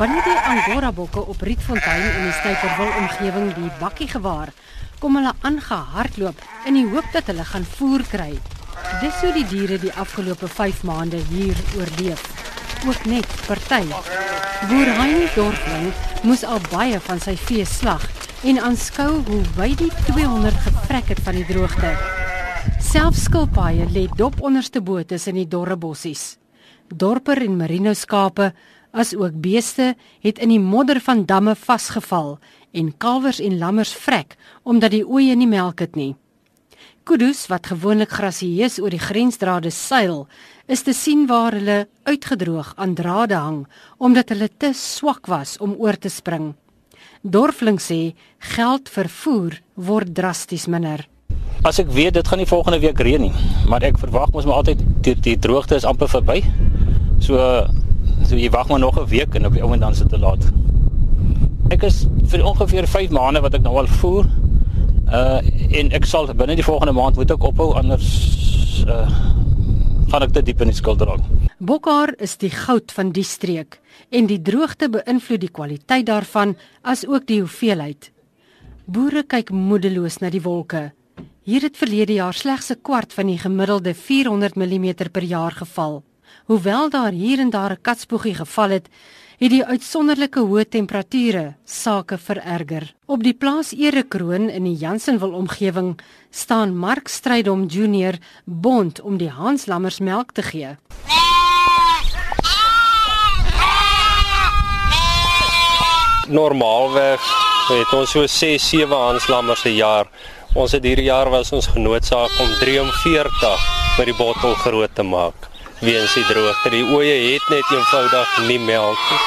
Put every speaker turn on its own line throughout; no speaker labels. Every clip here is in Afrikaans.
Wanneer die Angora bokke op Rietfontein in die Styperwil omgewing die bakkie gewaar, kom hulle aangehardloop in die hoop dat hulle gaan voer kry. Dis hoe die diere die afgelope 5 maande hier oorleef. Ook net party. Boer Hein Dorfling moes al baie van sy vee slag en aanskou hoe wyd die 200 gevrek het van die droogte. Selfs skilpaaie lê dop onderste bo tussen die dorre bossies. Dorper en merino skape as ook beeste het in die modder van damme vasgeval en kalwers en lammers vrek omdat die oeye nie melk het nie. Kudus wat gewoonlik grasieus oor die grensdrade seil, is te sien waar hulle uitgedroog aan drade hang omdat hulle te swak was om oor te spring. Dorfling sê geld vir voer word drasties minder.
As ek weet dit gaan nie volgende week reën nie, maar ek verwag mos maar altyd die, die droogte is amper verby. So so jy wag maar nog 'n week en op die oomblik dan is dit te laat. Ek is vir ongeveer 5 maande wat ek nou al voer. Uh en ek sal binne die volgende maand moet ek ophou anders uh gaan ek te diep in die skuld raak.
Bokhaar is die goud van die streek en die droogte beïnvloed die kwaliteit daarvan as ook die hoeveelheid. Boere kyk moedeloos na die wolke. Hier het verlede jaar slegs 'n kwart van die gemiddelde 400 mm per jaar geval. Hoewel daar hier en daar 'n katsboegie geval het, het die uitsonderlike hoë temperature sake vererger. Op die plaas Erekroon in die Jansenwil omgewing staan Mark Strydom Junior bond om die Hanslammers melk te gee.
Normaalweg het ons so 6 7 Hanslammers per jaar. Ons het hierdie jaar was ons genoodsaak om 43 met die bottel groot te maak weens die droogte. Die oeye het net eenvoudig nie melk nie.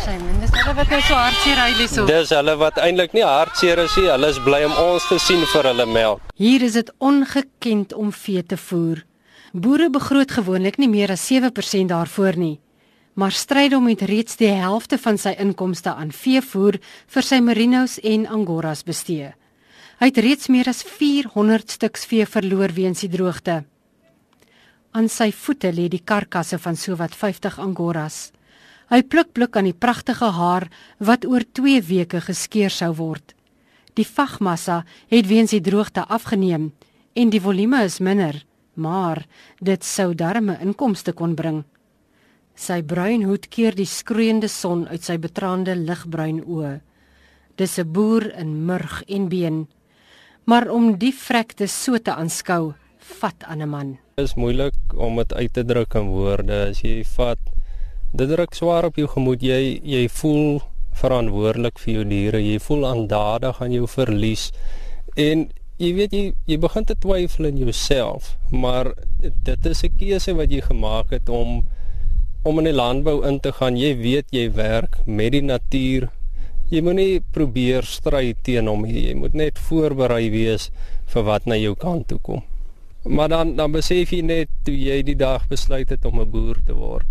Simon, dis hulle wat nou so hartseer huil hierso.
Dis hulle wat eintlik nie hartseer is nie. Hulle is bly om ons te sien vir hulle melk.
Hier is dit ongekend om vee te voer. Boere begroot gewoonlik nie meer as 7% daarvoor nie. Maar Strydom het reeds die helfte van sy inkomste aan veevoer vir sy merinos en angoras bestee. Hy het reeds meer as 400 stuks vee verloor weens die droogte. Aan sy voete lê die karkasse van sowat 50 angoras. Hy pluk pluk aan die pragtige haar wat oor 2 weke geskeur sou word. Die vagmassa het weens die droogte afgeneem en die volume is minder, maar dit sou darme inkomste kon bring. Sy bruin hoed keer die skroeiende son uit sy betraande ligbruin oë. Dis 'n boer in murg en been. Maar om die vrekte so te aanskou, vat aan 'n man.
Is moeilik om dit uit te druk in woorde. As jy vat dit druk swaar op jou gemoed. Jy jy voel verantwoordelik vir jou diere. Jy voel aandadig aan jou verlies. En jy weet jy jy begin te twyfel in jouself, maar dit is 'n keuse wat jy gemaak het om om in die landbou in te gaan. Jy weet jy werk met die natuur. Jy moet nie probeer stry teen hom nie. Jy moet net voorberei wees vir wat na jou kant toe kom. Maar dan dan besef jy net toe jy die dag besluit het om 'n boer te word.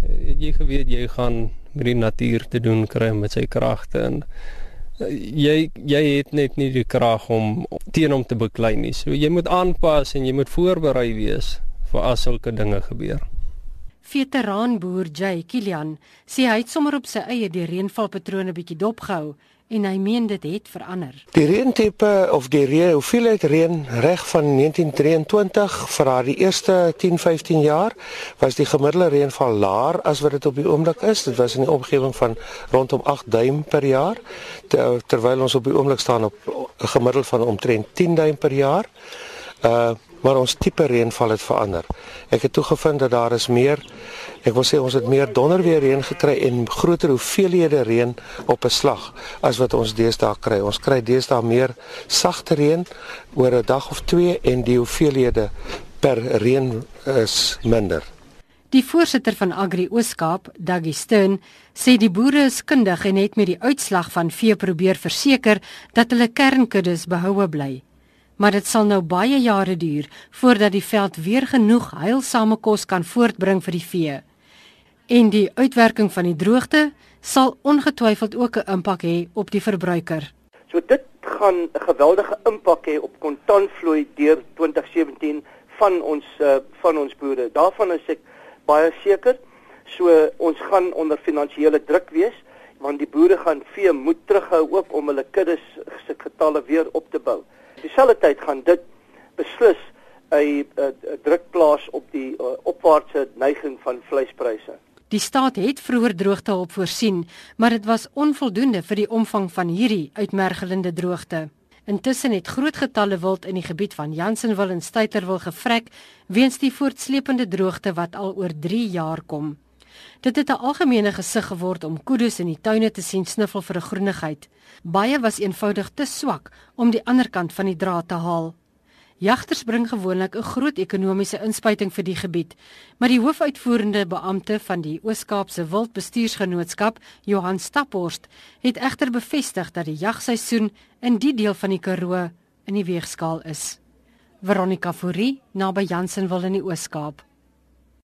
Het jy geweet jy gaan met die natuur te doen kry met sy kragte en jy jy het net nie die krag om teen hom te beklei nie. So jy moet aanpas en jy moet voorberei wees vir as sulke dinge gebeur.
Veteranboer Jay Kilian sê hy het sommer op sy eie die reënvalpatrone bietjie dopgehou en hy meen dit het verander.
Die reentipe of die reën, hoeveelheid reën reg van 1923 vir haar die eerste 10-15 jaar was die gemiddelde reënval laer as wat dit op die oomblik is. Dit was in die omgewing van rondom 8 duim per jaar ter, terwyl ons op die oomblik staan op 'n gemiddeld van omtrent 10 duim per jaar. Uh maar ons tipe reënval het verander. Ek het toegevind dat daar is meer ek wil sê ons het meer donderweer reën gekry en groter hoeveelhede reën op 'n slag as wat ons deesdae kry. Ons kry deesdae meer sagte reën oor 'n dag of twee en die hoeveelhede per reën is minder.
Die voorsitter van Agri Ooskaap, Daggy Stern, sê die boere is kundig en het met die uitslag van vee probeer verseker dat hulle kernkuddes behoue bly maar dit sal nou baie jare duur voordat die veld weer genoeg heilsame kos kan voortbring vir die vee. En die uitwerking van die droogte sal ongetwyfeld ook 'n impak hê op die verbruiker.
So dit gaan 'n geweldige impak hê op kontantvloei deur 2017 van ons uh, van ons boere. Daarvan is ek baie seker. So ons gaan onder finansiële druk wees want die boere gaan vee moet terughou ook om hulle kuddes se getalle weer op te bou. Dieselfde tyd gaan dit beslis 'n druk plaas op die uh, opwaartse neiging van vleispryse.
Die staat het vroeër droogtehulp voorsien, maar dit was onvoldoende vir die omvang van hierdie uitmergelende droogte. Intussen het groot getalle wild in die gebied van Jansenwil en Styterwil gevrek weens die voortsleepende droogte wat al oor 3 jaar kom. Dit het 'n algemene gesig geword om kudu's in die tuine te sien sniffel vir 'n groenigheid. Baie was eenvoudig te swak om die ander kant van die draad te haal. Jagters bring gewoonlik 'n groot ekonomiese inspuiting vir die gebied, maar die hoofuitvoerende beampte van die Oos-Kaapse Wildbestuursgenootskap, Johan Staphorst, het egter bevestig dat die jagseisoen in die deel van die Karoo in die weegskaal is. Veronica Fourie, naby Jansenwil in die Oos-Kaap.